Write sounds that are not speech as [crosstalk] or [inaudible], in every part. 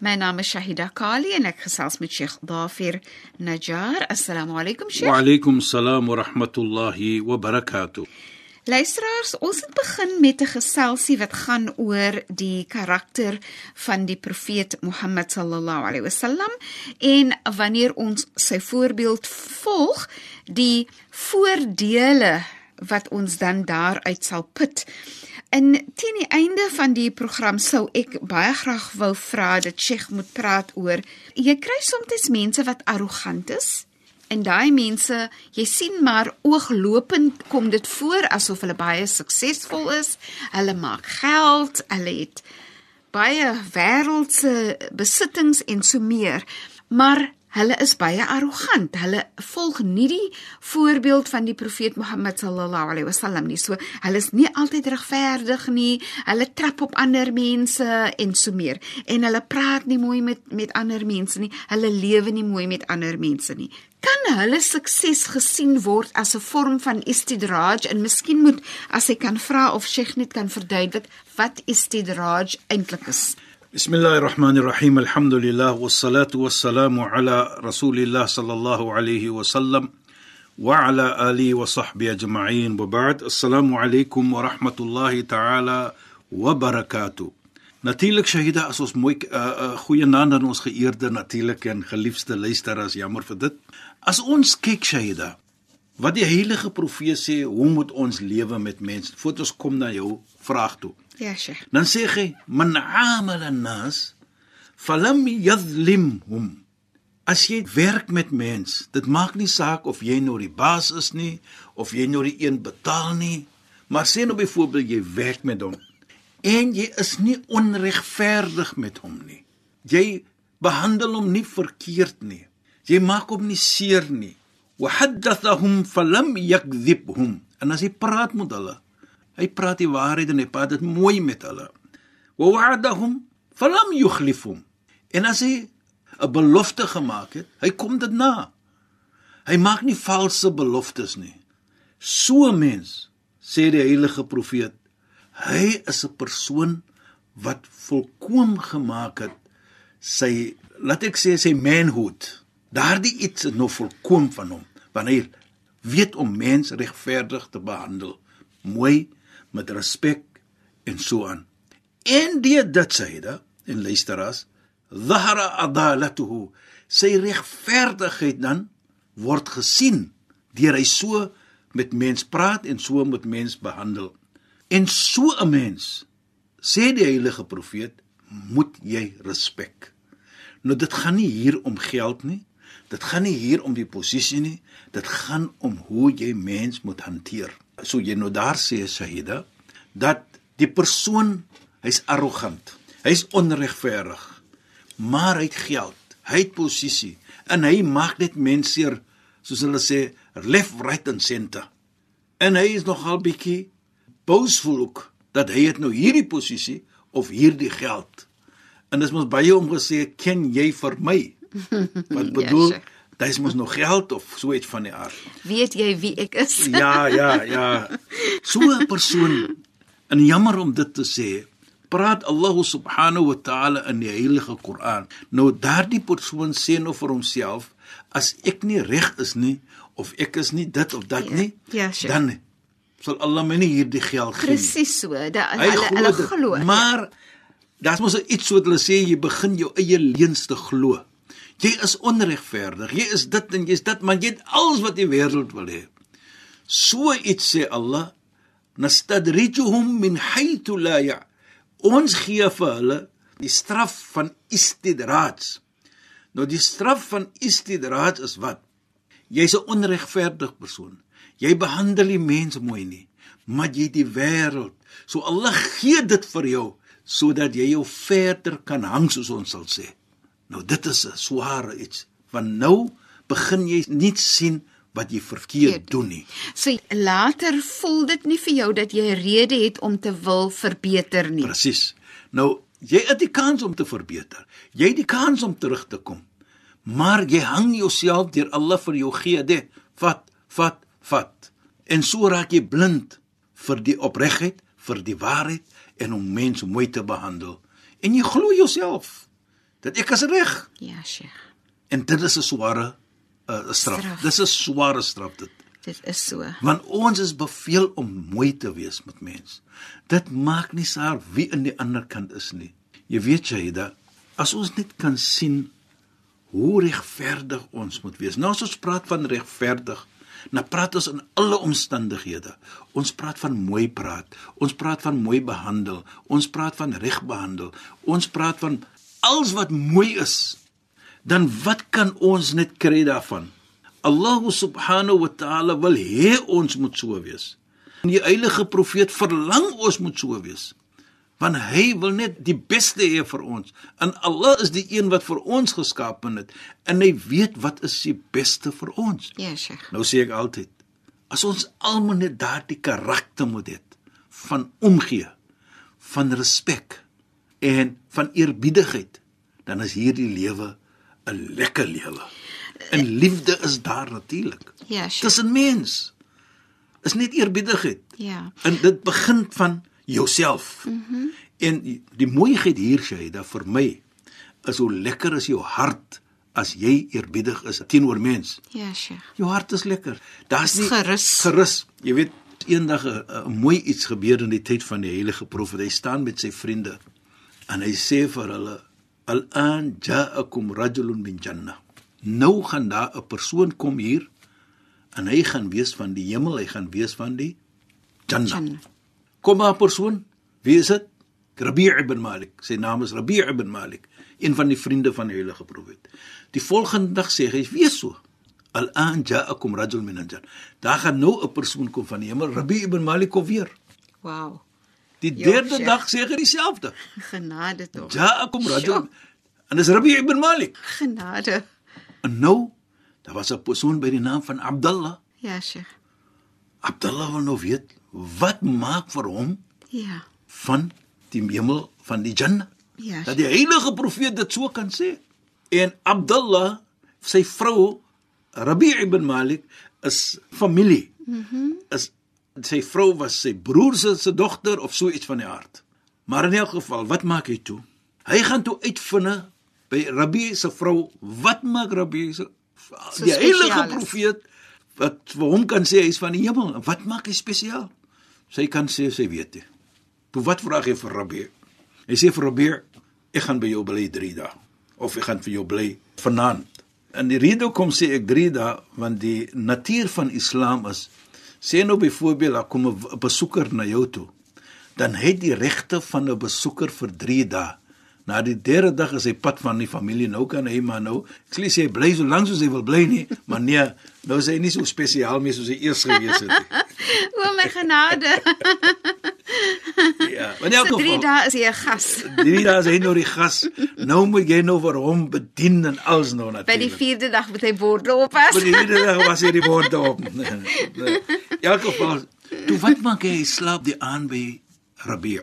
My naam is Shahida Kali en ek gesels met Sheikh Dafir Najjar. Assalamu alaykum Sheikh. Wa alaykum salaam wa rahmatullahi wa barakatuh. Luisteraars, ons het begin met 'n geselsie wat gaan oor die karakter van die profeet Mohammed sallallahu alaihi wasallam en wanneer ons sy voorbeeld volg, die voordele wat ons dan daaruit sal put. En teen die einde van die program sou ek baie graag wou vra dat Sheikh moet praat oor jy kry soms mense wat arrogant is en daai mense jy sien maar ooglopend kom dit voor asof hulle baie suksesvol is. Hulle maak geld, hulle het baie wêreldse besittings en so meer. Maar Hulle is baie arrogant. Hulle volg nie die voorbeeld van die profeet Mohammed sallallahu alaihi wasallam nie. So, hulle is nie altyd regverdig nie. Hulle trap op ander mense en so meer. En hulle praat nie mooi met met ander mense nie. Hulle lewe nie mooi met ander mense nie. Kan hulle sukses gesien word as 'n vorm van istidraj? En miskien moet as ek kan vra of Sheikh net kan verduidelik wat istidraj eintlik is. Bismillahirrahmanirrahim. Elhamdülillah ve salatu ve selamu ala Resulillah sallallahu aleyhi ve sellem ve ala alihi ve sahbihi ecma'in ve ba'd. Esselamu aleykum ve rahmatullahi ta'ala ve barakatuh. Natuurlik Shahida, as ons mooi uh, uh, goeie naand aan ons geëerde natuurlik en geliefde luisteraars, jammer vir dit. As ons kyk Shahida, wat die heilige profeet sê, hoe moet ons lewe met mense? Voordat ons kom na jou vraag toe. Ja, Sheikh. Dan sê hy man amala nas falam yadhlimhum. As jy werk met mens, dit maak nie saak of jy nou die baas is nie of jy nou die een betaal nie, maar sê nou byvoorbeeld jy werk met hom en jy is nie onregverdig met hom nie. Jy behandel hom nie verkeerd nie. Jy maak hom nie seer nie. Wa haddathahum falam yakdhibhum. En as jy praat met hulle, Hy praat die waarheid en hy praat dit mooi met hulle. Wa wa'adahum falam yukhlifhum. En as hy 'n belofte gemaak het, hy kom dit na. Hy maak nie valse beloftes nie. So mens, sê die heilige profeet, hy is 'n persoon wat volkoom gemaak het sy laat ek sê sy manhood. Daardie iets is nog volkoom van hom wanneer weet om mens regverdig te behandel. Mooi met respek en so aan. En die dit sêde en luisteras, dhahara adalatuhu, sy regverdigheid dan word gesien deur hy so met mens praat en so met mens behandel. En so 'n mens sê die heilige profeet, moet jy respek. Nou dit gaan nie hier om geld nie. Dit gaan nie hier om die posisie nie. Dit gaan om hoe jy mens moet hanteer so jy nou daar sê Shahida dat die persoon hy's arrogant. Hy's onregverdig. Maar hy het geld, hy het posisie en hy maak net mense seer soos hulle sê left right and center. En hy is nogal bietjie boosvol ook dat hy het nou hierdie posisie of hierdie geld. En dis mos baie om gesê ken jy vir my? [laughs] Wat ja, bedoel? ja, Dis mos nog geld of so iets van die aard. Weet jy wie ek is? [laughs] ja, ja, ja. So 'n persoon en jammer om dit te sê, praat Allah subhanahu wa ta'ala in die heilige Koran. Nou daardie persoon sê nou vir homself, as ek nie reg is nie of ek is nie dit of dat ja, nie, ja, sure. dan sal Allah my nie hierdie geld gee. Presies so. Da, hulle hulle glo. Maar ja. daar's mos iets wat hulle sê jy begin jou eie leuns te glo. Jy is onregverdig. Jy is dit en jy's dit, maar jy het alles wat die wêreld wil hê. So iets sê Allah, nastadrijuhum min haythu la ya. Ons gee vir hulle die straf van istidraj. Nou die straf van istidraj is wat? Jy's 'n onregverdige persoon. Jy behandel die mense mooi nie, maar jy die wêreld. So Allah gee dit vir jou sodat jy jou verder kan hang soos ons sal sê. Nou dit is 'n sware iets. Want nou begin jy nie sien wat jy verkeerd doen nie. So later voel dit nie vir jou dat jy 'n rede het om te wil verbeter nie. Presies. Nou jy het die kans om te verbeter. Jy het die kans om terug te kom. Maar jy hang jouself deur Allah vir jou gee dit. Vat, vat, vat. En so raak jy blind vir die opregtheid, vir die waarheid en om mense mooi te behandel. En jy glo jouself dat ek is reg. Ja, Sheikh. En dit is 'n sware uh, straf. Straf. Dis 'n sware straf dit. Dit is so. Want ons is beveel om mooi te wees met mense. Dit maak nie saak wie in die ander kant is nie. Jy weet dat as ons net kan sien hoe regverdig ons moet wees. Nou as ons praat van regverdig, nou praat ons in alle omstandighede. Ons praat van mooi praat. Ons praat van mooi behandel. Ons praat van reg behandel. Ons praat van alles wat mooi is. Dan wat kan ons net kry daarvan? Allah subhanahu wa ta'ala wil hê ons moet so wees. En die heilige profeet verlang ons moet so wees. Want hy wil net die beste hê vir ons. En Allah is die een wat vir ons geskaap het en hy weet wat is die beste vir ons. Ja, Sheikh. Nou sê ek altyd, as ons almal net daardie karakter moet hê van omgee, van respek en van eerbiedigheid, dan is hierdie lewe 'n lekker lewe. En liefde is daar natuurlik. Ja, Sheikh. Tussen mens is net eerbiedigheid. Ja. En dit begin van jouself. Mhm. Mm en die, die mooiheid hier dat vir my is hoe lekker is jou hart as jy eerbiedig is teenoor mens. Ja, Sheikh. Jou hart is lekker. Daar's nie gerus. Gerus. Jy weet eendag 'n 'n mooi iets gebeur in die tyd van die heilige profeet. Hy staan met sy vriende en hy sê vir hulle al-an ja'akum rajulun min jannah. Nou gaan daar 'n persoon kom hier en hy gaan wees van die hemel, hy gaan wees van die jannah. Jannah. Kom maar 'n persoon. Wie is dit? Rabi' ibn Malik. Sy naam is Rabi' ibn Malik, een van die vriende van die heilige profeet. Die volgende dag sê hy: "Wees so. Al-an ja'akum rajul min al-jannah." Daar gaan nou 'n persoon kom van die hemel, Rabi' ibn Malik kom weer. Wow. Die derde Sheikh. dag sê hy dieselfde. Genade tog. Ja'akum rajul. Sjoe. En dis Rabi' ibn Malik. Genade. En nou, daar was 'n persoon by die naam van Abdullah. Ja, Sheikh. Abdullah wil nou weet wat maak vir hom Ja. van die hemel van die Jannah. Ja. dat die heilige profeet dit so kan sê. En Abdullah, sy vrou Rabi' ibn Malik is familie. Mhm. Mm is sy vrou was sy broer se se dogter of so iets van die aard. Maar in elk geval, wat maak hy toe? Hy gaan toe uitvind by Rabi se vrou, wat maak Rabi se So die heilige profeet wat vir hom kan sê hy is van die hemel. En Wat maak hy spesiaal? Sy kan sê sy weet nie. Toe wat vra hy vir Rabi? Hy sê vir Rabi, ek gaan by jou bly 3 dae of ek gaan vir jou bly vanaand. En die rede hoekom sê ek 3 dae want die natuur van Islam is sê nou byvoorbeeld daar kom 'n besoeker na jou toe. Dan het die regte van 'n besoeker vir 3 dae. Na die derde dag is hy pad van die familie nou kan hy maar nou. Ek sê hy bly so lank soos hy wil bly nie, maar nee, nou is hy nie so spesiaal meer soos hy eers gewees het nie. [laughs] O my genade. Ja, maar elk So 3 geval. dae is hy 'n gas. Drie dae is hy nou die gas. Nou moet jy nou vir hom bedien en alles nou By die natuurlik. 4de dag moet hy borde oppas. By die vierde dag was hy die woord op. [laughs] In elk geval, toe wat maak hy? Slaap die aan by Rabi'.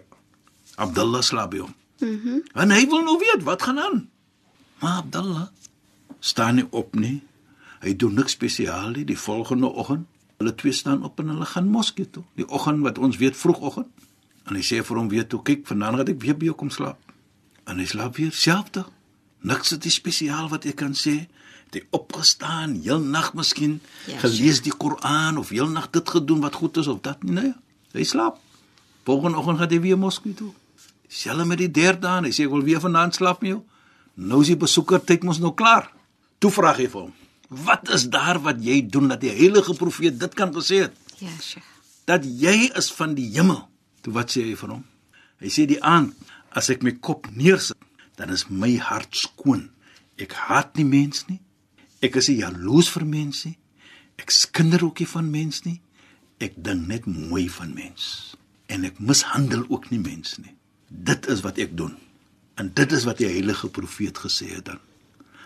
Abdullah slaap by hom. Mhm. Mm en hy wil nou weet wat gaan aan. Maar Abdullah staan nie op nie. Hy doen niks spesiaal nie. Die volgende oggend, hulle twee staan op en hulle gaan moskee toe. Die oggend wat ons weet vroegoggend. En hy sê vir hom weer toe, kyk, vanaand gaan ek weer by jou kom slaap. En hy slaap weer selfde. Niks het spesiaal wat ek kan sê. Het hy opgestaan, heel nag miskien Ja, gelees die Koran of heel nag dit gedoen wat goed is of dat nie. Nee, hy slaap. Volgende oggend gaan hy weer moskee toe. Selfs met die derde aan, hy sê ek wil weer vanaand slaap met jou. Nou is die besoeker tyd mos nou klaar. Toe vra hy vir hom: "Wat is daar wat jy doen dat die heilige profeet dit kan gesê het?" Ja, Sheikh. dat jy is van die hemel. Toe wat sê hy vir hom? Hy sê die aand as ek my kop neersit, dan is my hart skoon. Ek haat nie mens nie. Ek is nie jaloes vir mens nie. Ek skinder ook nie van mens nie. Ek dink net mooi van mens. En ek mishandel ook nie mens nie. Dit is wat ek doen. En dit is wat die heilige profeet gesê het dan.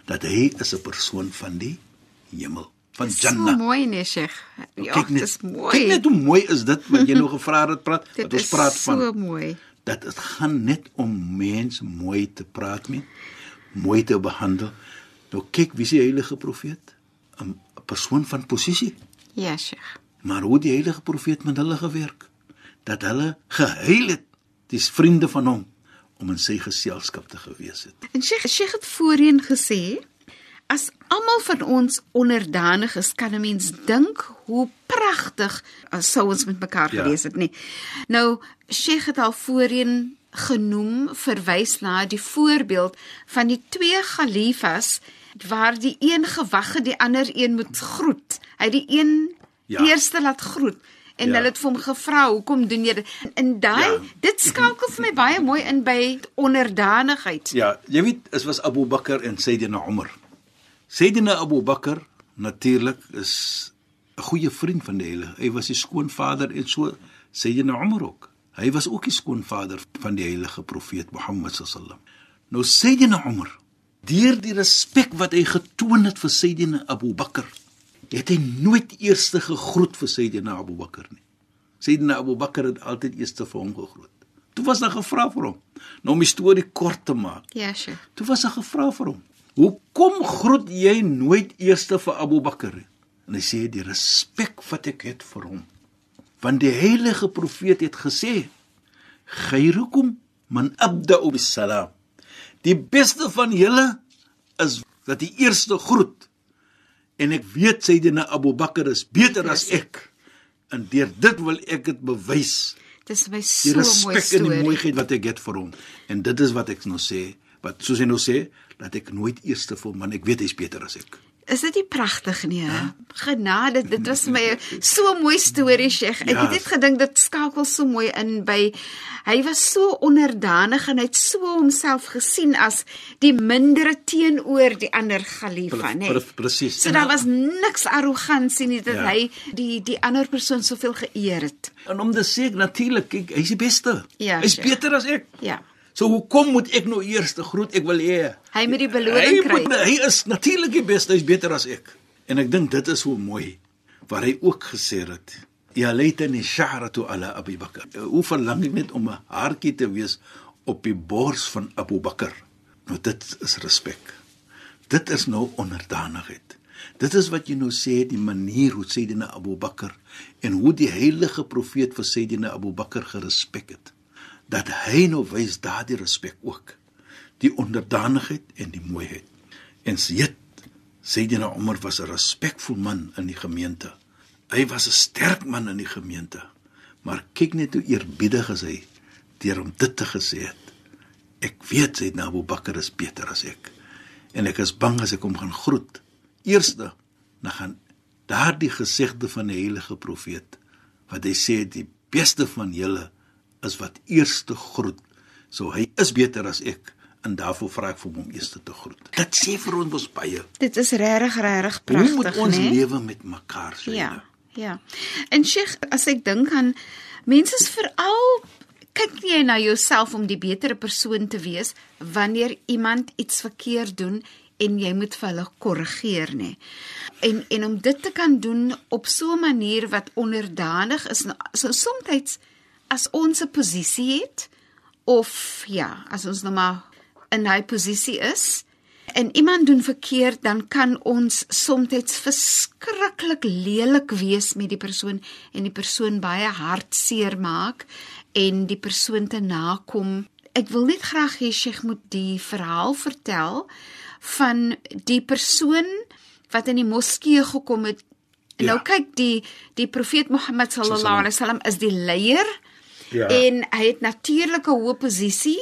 Dat hy is 'n persoon van die hemel, van Jannah. So mooi nee, Sheikh. Ja, kyk net, dis mooi. Kyk net hoe mooi is dit wat jy nou [laughs] gevra het praat. Dit wat ons is praat so van mooi. dat dit gaan net om mens mooi te praat met, mooi te behandel. Nou kyk wie is die heilige profeet? 'n 'n persoon van posisie. Ja, Sheikh. Maar hoe die heilige profeet met hulle gewerk? Dat hulle gehuil het, dis vriende van hom om in sy geselskap te gewees het. En Sheikh, Sheikh het voorheen gesê as almal van ons onderdanig is, kan 'n mens dink hoe pragtig sou ons met mekaar Ja. gewees het, nie. Nou, Sheikh het al voorheen genoem verwys na die voorbeeld van die twee galifas waar die een gewag het die ander een moet groet. Hy het die een ja. eerste laat groet en Ja. hulle het vir hom gevra hoekom doen jy dit? En daai Ja. dit skakel vir my baie mooi in by onderdanigheid. Ja, jy weet, dit was Abu Bakar en Sayyidina Umar. Sayyidina Abu Bakar natuurlik is 'n goeie vriend van die heilige. Hy was die skoonvader en so Sayyidina Umar ook. Hy was ook die skoonvader van die heilige profeet Mohammed sallam. Nou Sayyidina Umar, deur die respek wat hy getoon het vir Sayyidina Abu Bakar, het hy nooit eers gegroet vir Sayyidina Abu Bakar nie. Sayyidina Abu Bakar het altyd eers vir hom gegroet. Toe was daar gevra vir hom. Nou om die storie kort te maak. Ja, Sheikh. Toe was daar gevra vir hom. Hoekom groet jy nooit eers vir Abu Bakar nie? En hy sê die respek wat ek het vir hom. Want die heilige profeet het gesê: "Khairukum man abda'u bis-salam." Die beste van julle is dat die eerste groet. En ek weet Sayyidina Abu Bakar is beter as ek. En deur dit wil ek dit bewys Dis vir my so mooi respek en storie. die mooiheid wat ek het vir hom. En dit is wat ek nou sê, wat soos hy nou sê, dat ek nooit eerste voel, man, ek weet hy's beter as ek. Is dit nie pragtig nie? Huh? Genade, dit was vir my 'n so mooi storie, Sheikh. Ek Ja. het net gedink dit skakel so mooi in by hy was so onderdanig en hy het so homself gesien as die mindere teenoor die ander Khalifa, pre- presies. So daar was niks arrogansie nie dat Ja. hy die die ander persoon soveel geëer het. En om te sê natuurlik, hy's die beste. Ja, hy's beter as ek. Ja. So hoekom moet ek nou eers te groet? Ek wil hê Hy moet die beloning hy kry. Moet, hy is natuurlik die beste, hy's beter as ek. En ek dink dit is so mooi waar hy ook gesê het Ya laitani sha'ratu ala Abi Bakr. Hoe verlang ek net om 'n haartjie te wees op die bors van Abu Bakr. Nou dit is respek. Dit is nou onderdanigheid. Dit is wat jy nou sê die manier hoe Sayyidina Abu Bakr en hoe die heilige profeet vir Sayyidina Abu Bakr gerespek het. Dat hy nou wys daardie respek ook. Die onderdanigheid en die mooiheid. En Sayyid Sayyidina Umar was 'n respekvol man in die gemeente. Hy was 'n sterk man in die gemeente. Maar kyk net hoe eerbiedig is hy deur om dit te gesê het. Ek weet Sayyidina Abu Bakr is beter as ek. En ek is bang as ek hom gaan groet. Eerste, dan gaan daardie gesegde van die heilige profeet wat hy sê die beste van julle is wat eerste groet. So hy is beter as ek en daarvoor vra ek vir hom om eerste te groet. Dit sê vir ons mos baie. Dit is regtig regtig Hoe pragtig, moet ons né? lewe met mekaar sê? Ja, ja. En Sheikh, as ek dink aan mense is veral kyk jy na jouself om die betere persoon te wees wanneer iemand iets verkeerd doen en jy moet vir hulle korrigeer nê. En en om dit te kan doen op so 'n manier wat onderdanig is, so soms as ons 'n posisie het of ja, as ons nou maar in hy posisie is en iemand doen verkeerd, dan kan ons soms verskriklik lelik wees met die persoon en die persoon baie hartseer maak en die persoon te nakom. Ek wil net graag hê Sheikh moet die verhaal vertel van die persoon wat in die moskee gekom het. En Ja. Nou kyk die die profeet Mohammed sallallahu alaihi wasallam is die leier Ja. en hy het natuurlik 'n hoë posisie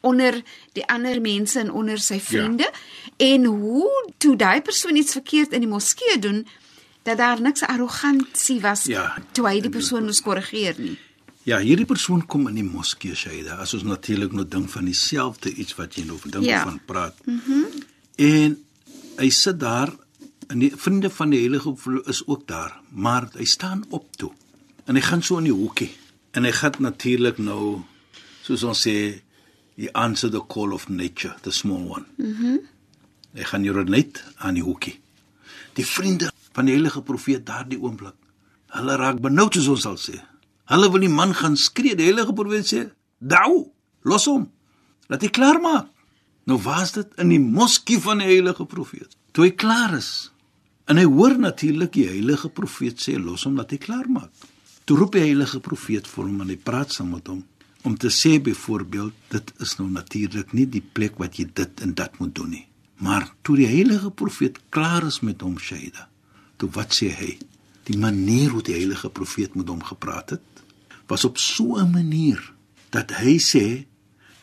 onder die ander mense en onder sy vriende ja. en hoe toe daai persoon iets verkeerd in die moskee doen dat daar niks arrogansie was Ja. toe hy die persoon moes korrigeer nie. Ja, hierdie persoon kom in die moskee Shaida. As ons natuurlik nou dink van dieselfde iets wat jy nou dink Ja. van praat. Mhm. Mm en hy sit daar en die vriende van die heilige is ook daar, maar hy staan op toe. En hy gaan so in die hoekie. En hy gaan natuurlik nou soos ons sê he answer the call of nature, the small one. Mhm. Mm hy gaan hier net aan die hoekie. Die vriende van die heilige profeet daardie oomblik. Hulle raak benoud soos ons sal sê. Hulle wil die man gaan skree. Die heilige profeet sê: "Dau, los hom. Laat hy klaar maak." Nou was dit in die moskee van die heilige profeet. Toe hy klaar is, en hy hoor natuurlik die heilige profeet sê: "Los hom, laat hy klaar maak." Toe roep die heilige profeet vir hom en hy praat saam met hom om te sê byvoorbeeld dit is nou natuurlik nie die plek wat jy dit en dat moet doen nie. Maar toe die heilige profeet klaar is met hom Shaida, toe wat sê hy? Die manier hoe die heilige profeet met hom gepraat het, was op so 'n manier dat hy sê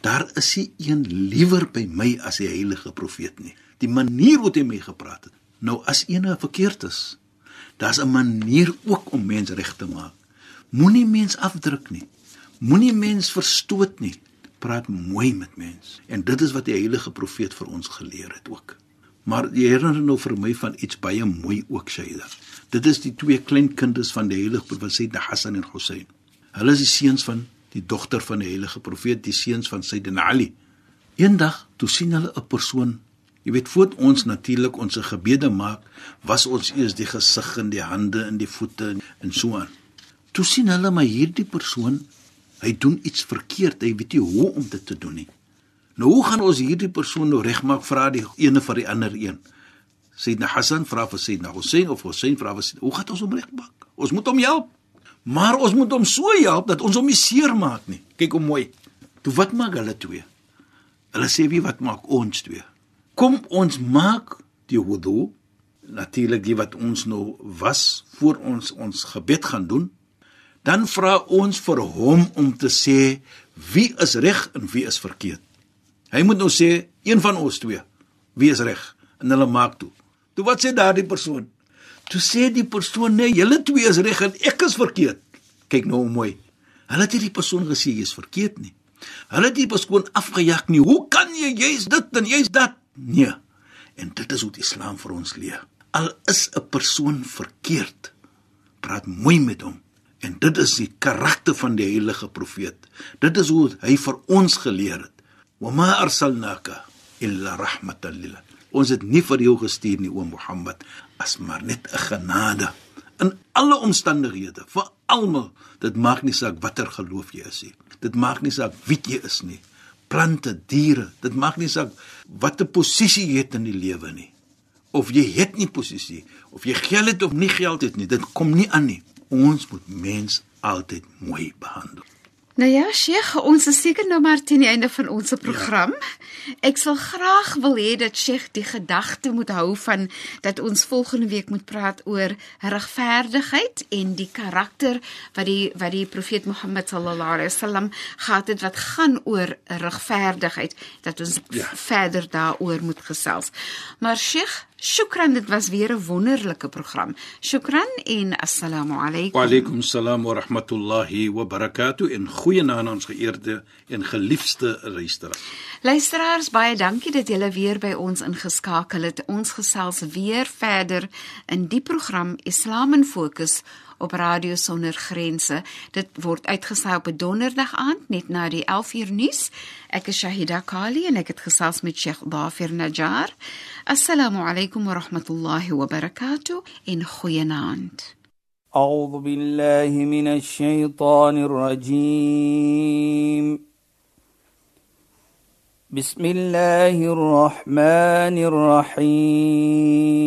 daar is nie een liewer by my as die heilige profeet nie. Die manier hoe hy my gepraat het. Nou as ene verkeerd is, daar's 'n manier ook om mens reg te maak. Moenie mens afdruk nie. Moenie mens verstoot nie. Praat mooi met mens. En dit is wat die heilige profeet vir ons geleer het ook. Maar jy herinner nou vir my van iets baie mooi ook Shaida. Dit is die twee kleinkinders van die heilige profeet Hassan en Hussein. Hulle is die seuns van die dogter van die heilige profeet, die seuns van Sayyidina Ali. Eendag toe sien hulle 'n persoon Jy weet voor ons natuurlik ons gebede maak, was ons eers die gesig en die hande en die voete en so aan. Toe sien hulle maar hierdie persoon, hy doen iets verkeerd, hy weet nie hoe om dit te doen nie. Nou hoe gaan ons hierdie persoon nou regmaak vra die ene vir die ander een? Sayyidina Hassan vra vir Sayyidina Hussein of Hussein vra vir Sayyidina, hoe gaan ons hom regmaak? Ons moet hom help. Maar ons moet hom so help dat ons hom nie seer maak nie. Kyk hoe mooi. Toe wat maak hulle twee? Hulle sê wie wat maak ons twee? Kom ons maak die wudu natuurlik die wat ons nou was voor ons ons gebed gaan doen. Dan vra ons vir hom om te sê wie is reg en wie is verkeerd. Hy moet nou sê een van ons twee wie is reg en hulle maak toe. Toe wat sê daardie persoon? Toe sê die persoon nee, julle twee is reg en ek is verkeerd. Kyk nou mooi. Hulle het nie die persoon gesê jy is verkeerd nie. Hulle het die persoon afgejag nie. Hoe kan jy jy's dit en jy's dat? Nee. En dit is hoe die Islam vir ons leer. Al is 'n persoon verkeerd, praat mooi met hom. En dit is die karakter van die heilige profeet. Dit is hoe hy vir ons geleer het. Wa ma arsalnaka illa rahmatan lil. Ons het nie vir jou gestuur nie o Mohammed as maar net 'n genade in alle omstandighede vir almal. Dit maak nie saak watter geloof jy is nie. Dit maak nie saak wie jy is nie. Plante, diere, dit maak nie saak watter posisie jy het in die lewe nie. Of jy het nie posisie, of jy geld het of nie geld het nie, dit kom nie aan nie. Ons moet mens altyd mooi behandel. Nou ja, Sheikh, ons is seker nou maar teen die einde van ons program. Ja. Ek sal graag wil hê dat Sheikh die gedagte moet hou van dat ons volgende week moet praat oor regverdigheid en die karakter wat die wat die profeet Mohammed sallallahu alaihi wasallam gehad het wat gaan oor regverdigheid dat ons ja. verder daaroor moet gesels. Maar Sheikh, shukran, dit was weer 'n wonderlike program. Shukran en assalamu alaykum. Wa alaykum salaam wa rahmatullahi wa barakatuh en goeienaand aan ons geëerde en geliefde luisteraars. Luisteraars, baie dankie dat julle weer by ons ingeskakel het. Ons gesels weer verder in die program Islam in Fokus op Radio Sonder Grense. Dit word uitgesaai op 'n donderdag aand net na die 11uur nuus. Ek is Shahida Kali en ek het gesels met Sheikh Dafir Najjar. Assalamu alaykum wa rahmatullahi wa barakatuh in goeienaand. أعوذ بالله من الشيطان الرجيم بسم الله الرحمن الرحيم